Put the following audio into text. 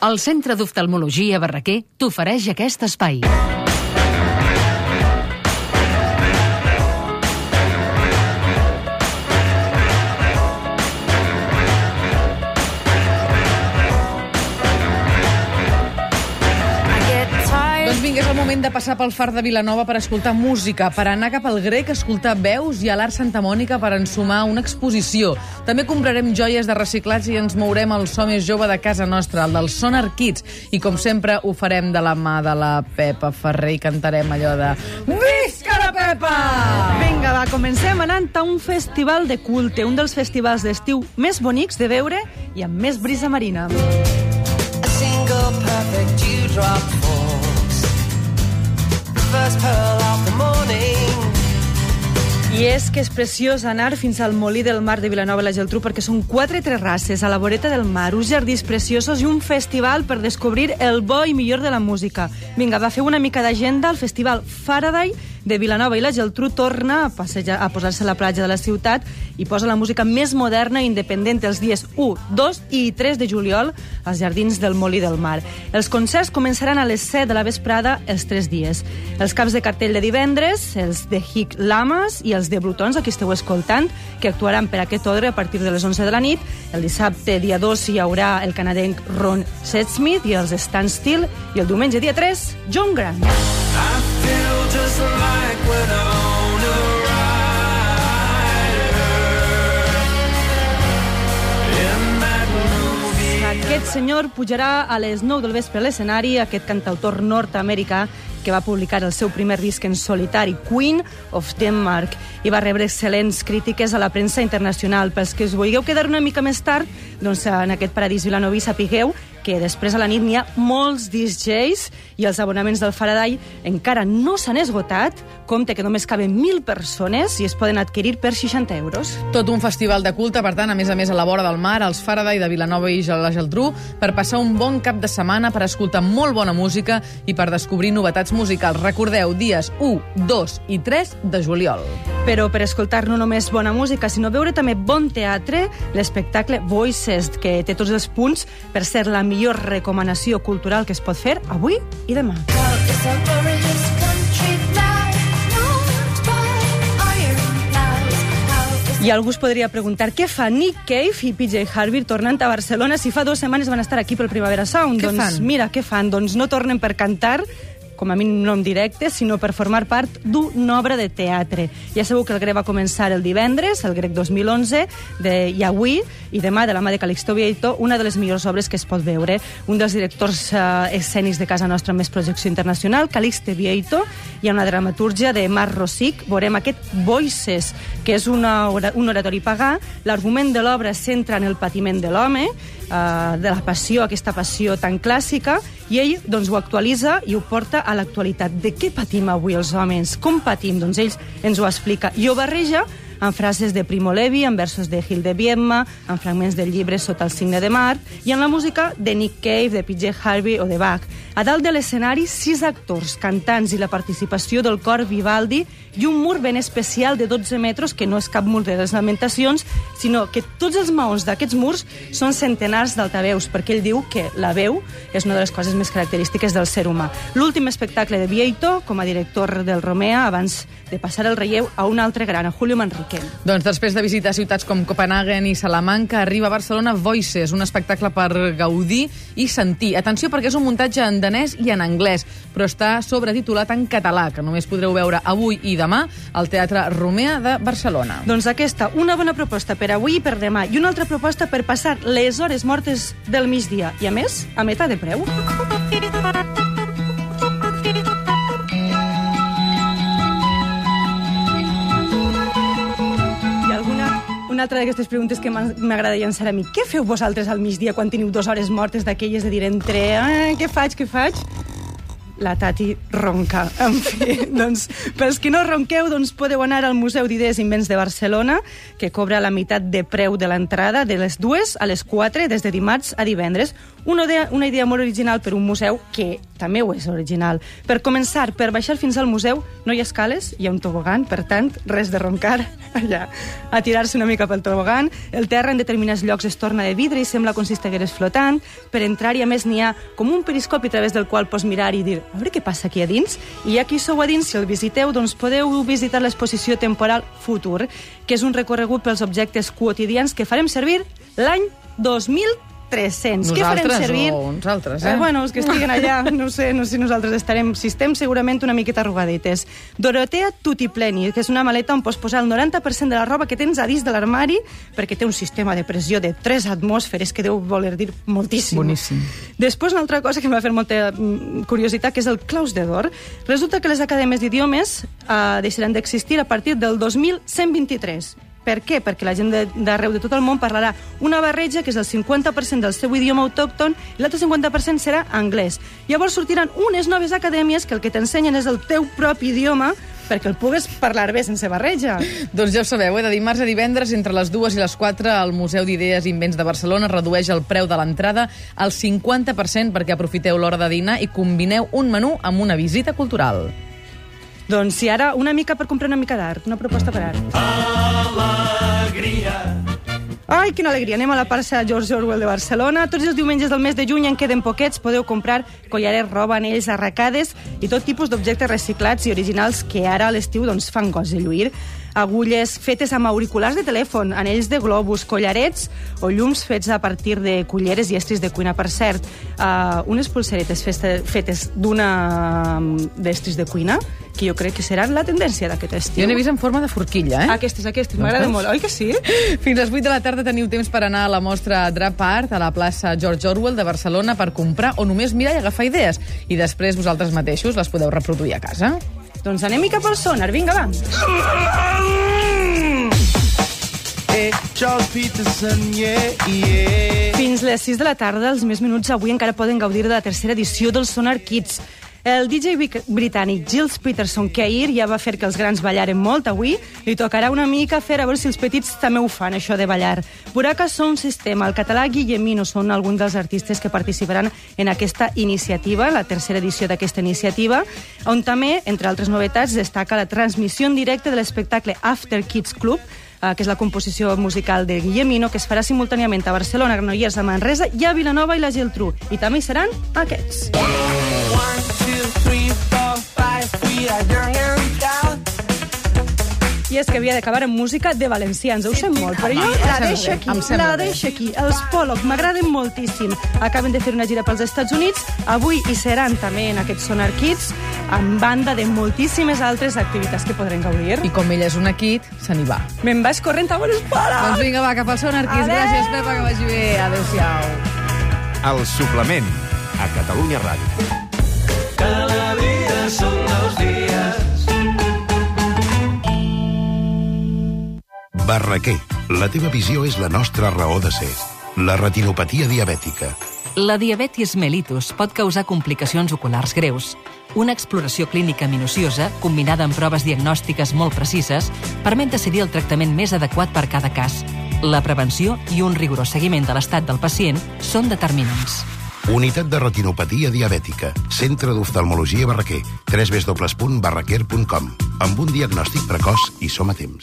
El Centre d'Oftalmologia Barraquer t'ofereix aquest espai. Vinga, és el moment de passar pel Far de Vilanova per escoltar música, per anar cap al grec a escoltar veus i a l'Art Santa Mònica per ensumar una exposició. També comprarem joies de reciclats i ens mourem al so més jove de casa nostra, el del Sonar Kids. I com sempre ho farem de la mà de la Pepa Ferrer i cantarem allò de... Visca la Pepa! Vinga, va, comencem anant a un festival de culte, un dels festivals d'estiu més bonics de veure i amb més brisa marina. A single perfect dewdrop I és que és preciós anar fins al Molí del Mar de Vilanova i la Geltrú perquè són quatre terrasses a la voreta del mar, uns jardins preciosos i un festival per descobrir el bo i millor de la música. Vinga, va fer una mica d'agenda. El festival Faraday de Vilanova i la Geltrú torna a, passejar, a posar-se a la platja de la ciutat i posa la música més moderna i independent els dies 1, 2 i 3 de juliol als jardins del Molí del Mar. Els concerts començaran a les 7 de la vesprada els tres dies. Els caps de cartell de divendres, els de Hic Lamas i els de Brutons, aquí esteu escoltant, que actuaran per aquest ordre a partir de les 11 de la nit. El dissabte, dia 2, hi haurà el canadenc Ron Setsmith i els Standstill, i el diumenge, dia 3, John Grant. Aquest senyor pujarà a les 9 del vespre a l'escenari, aquest cantautor nord-americà que va publicar el seu primer disc en solitari, Queen of Denmark, i va rebre excel·lents crítiques a la premsa internacional. Pels que us vulgueu quedar una mica més tard, doncs en aquest paradís vilanoví sapigueu que després a la nit n'hi ha molts DJs i els abonaments del Faraday encara no s'han esgotat. Compte que només caben 1.000 persones i es poden adquirir per 60 euros. Tot un festival de culte, per tant, a més a més, a la vora del mar, als Faraday de Vilanova i la Geltrú, per passar un bon cap de setmana, per escoltar molt bona música i per descobrir novetats musicals. Recordeu, dies 1, 2 i 3 de juliol. Però per escoltar no només bona música, sinó veure també bon teatre, l'espectacle Voices, que té tots els punts per ser la millor recomanació cultural que es pot fer avui i demà. I algú es podria preguntar què fa Nick Cave i PJ Harvey tornant a Barcelona si fa dues setmanes van estar aquí pel Primavera Sound? Què doncs fan? mira, què fan? Doncs no tornen per cantar, com a mínim no en directe, sinó per formar part d'una obra de teatre. Ja sabeu que el grec va començar el divendres, el grec 2011, de, i avui, i demà, de la mà de Calixto Vieito, una de les millors obres que es pot veure. Un dels directors eh, escènics de casa nostra amb més projecció internacional, Calixto Vieito, ha una dramatúrgia de Marc Rosic, veurem aquest Voices, que és una, un oratori pagà. L'argument de l'obra centra en el patiment de l'home, eh, de la passió, aquesta passió tan clàssica, i ell doncs, ho actualitza i ho porta a l'actualitat. De què patim avui els homes? Com patim? Doncs ell ens ho explica. I ho barreja amb frases de Primo Levi, amb versos de Gil de Viedma, amb fragments del llibre Sota el signe de mar, i en la música de Nick Cave, de PJ Harvey o de Bach. A dalt de l'escenari, sis actors, cantants i la participació del cor Vivaldi i un mur ben especial de 12 metres, que no és cap mur de les lamentacions, sinó que tots els maons d'aquests murs són centenars d'altaveus, perquè ell diu que la veu és una de les coses més característiques del ser humà. L'últim espectacle de Vieito, com a director del Romea, abans de passar el relleu a un altre gran, a Julio Manrique. Doncs després de visitar ciutats com Copenhagen i Salamanca, arriba a Barcelona Voices, un espectacle per gaudir i sentir. Atenció, perquè és un muntatge en danès i en anglès, però està sobretitulat en català, que només podreu veure avui i demà al Teatre Romea de Barcelona. Doncs aquesta, una bona proposta per avui i per demà, i una altra proposta per passar les hores mortes del migdia, i a més, a meta de preu. Una altra d'aquestes preguntes que m'agrada llançar a mi. Què feu vosaltres al migdia quan teniu dues hores mortes d'aquelles de dir entre eh, què faig, què faig? La Tati ronca. En fi, doncs, pels que no ronqueu, doncs podeu anar al Museu d'Idees Invents de Barcelona, que cobra la meitat de preu de l'entrada de les dues a les 4, des de dimarts a divendres. Una idea, una idea molt original per un museu que també ho és original. Per començar, per baixar fins al museu no hi ha escales, hi ha un tobogan, per tant, res de roncar allà. A tirar-se una mica pel tobogan, el terra en determinats llocs es torna de vidre i sembla com si estigués flotant. Per entrar-hi, a més, n'hi ha com un periscopi a través del qual pots mirar i dir a veure què passa aquí a dins. I aquí sou a dins, si el visiteu, doncs podeu visitar l'exposició temporal Futur, que és un recorregut pels objectes quotidians que farem servir l'any 2300. Què farem Nosaltres servir? o uns altres, eh? Eh, bueno, els que estiguen allà, no sé, no sé si nosaltres estarem, si estem segurament una miqueta arrugadites. Dorotea Tutipleni, que és una maleta on pots posar el 90% de la roba que tens a dins de l'armari, perquè té un sistema de pressió de 3 atmosferes que deu voler dir moltíssim. Boníssim. Després, una altra cosa que em va fer molta mm, curiositat, que és el claus de d'or. Resulta que les acadèmies d'idiomes eh, deixaran d'existir a partir del 2123. Per què? Perquè la gent de- d'arreu de, tot el món parlarà una barreja que és el 50% del seu idioma autòcton i l'altre 50% serà anglès. Llavors sortiran unes noves acadèmies que el que t'ensenyen és el teu propi idioma perquè el pugues parlar bé sense barreja. Doncs ja ho sabeu, eh? de dimarts a divendres, entre les dues i les 4, el Museu d'Idees i Invents de Barcelona redueix el preu de l'entrada al 50% perquè aprofiteu l'hora de dinar i combineu un menú amb una visita cultural. Doncs si ara una mica per comprar una mica d'art, una proposta per art. Ai, quina alegria. Anem a la Parça George Orwell de Barcelona. Tots els diumenges del mes de juny en queden poquets. Podeu comprar collarets, roba, anells, arracades i tot tipus d'objectes reciclats i originals que ara a l'estiu doncs, fan goig de lluir. Agulles fetes amb auriculars de telèfon, anells de globus, collarets o llums fets a partir de culleres i estris de cuina. Per cert, uh, unes pulseretes feste, fetes d'una mm, d'estris de cuina que jo crec que seran la tendència d'aquest estiu. Jo n'he vist en forma de forquilla, eh? Aquestes, aquestes, m'agrada Veus? molt. Oi que sí? Fins a les 8 de la tarda teniu temps per anar a la mostra Drap Art a la plaça George Orwell de Barcelona per comprar o només mirar i agafar idees. I després vosaltres mateixos les podeu reproduir a casa. Doncs anem-hi cap al sonar, vinga, va. Hey, Charles Peterson, yeah, yeah. Fins les 6 de la tarda, els més minuts avui encara poden gaudir de la tercera edició del Sonar Kids. El DJ britànic Gilles Peterson, ahir ja va fer que els grans ballaren molt avui, li tocarà una mica fer a veure si els petits també ho fan, això de ballar. Buraca Sound System, el català Guillemino són alguns dels artistes que participaran en aquesta iniciativa, la tercera edició d'aquesta iniciativa, on també, entre altres novetats, destaca la transmissió en directe de l'espectacle After Kids Club, eh, que és la composició musical de Guillemino, que es farà simultàniament a Barcelona, Granollers, a Manresa i a Vilanova i la Geltrú. I també hi seran aquests. One, two, I és que havia d'acabar amb música de valencians, ho sé molt, però jo la deixo aquí, la deixo aquí. Els Pollock m'agraden moltíssim. Acaben de fer una gira pels Estats Units, avui hi seran també en aquest Sonar Kids, amb banda de moltíssimes altres activitats que podrem gaudir. I com ell és una kit, se n'hi va. Me'n vaig corrent a bones pares! Doncs vinga, va, cap al Sonar Kids. Adéu! Gràcies, Pepa, que vagi bé. Adéu-siau. El suplement a Catalunya Ràdio. Dos dies. Barraquer, la teva visió és la nostra raó de ser. La retinopatia diabètica. La diabetis mellitus pot causar complicacions oculars greus. Una exploració clínica minuciosa, combinada amb proves diagnòstiques molt precises, permet decidir el tractament més adequat per cada cas. La prevenció i un rigorós seguiment de l'estat del pacient són determinants. Unitat de retinopatia diabètica. Centre d'oftalmologia Barraquer. www.barraquer.com. Amb un diagnòstic precoç i som a temps.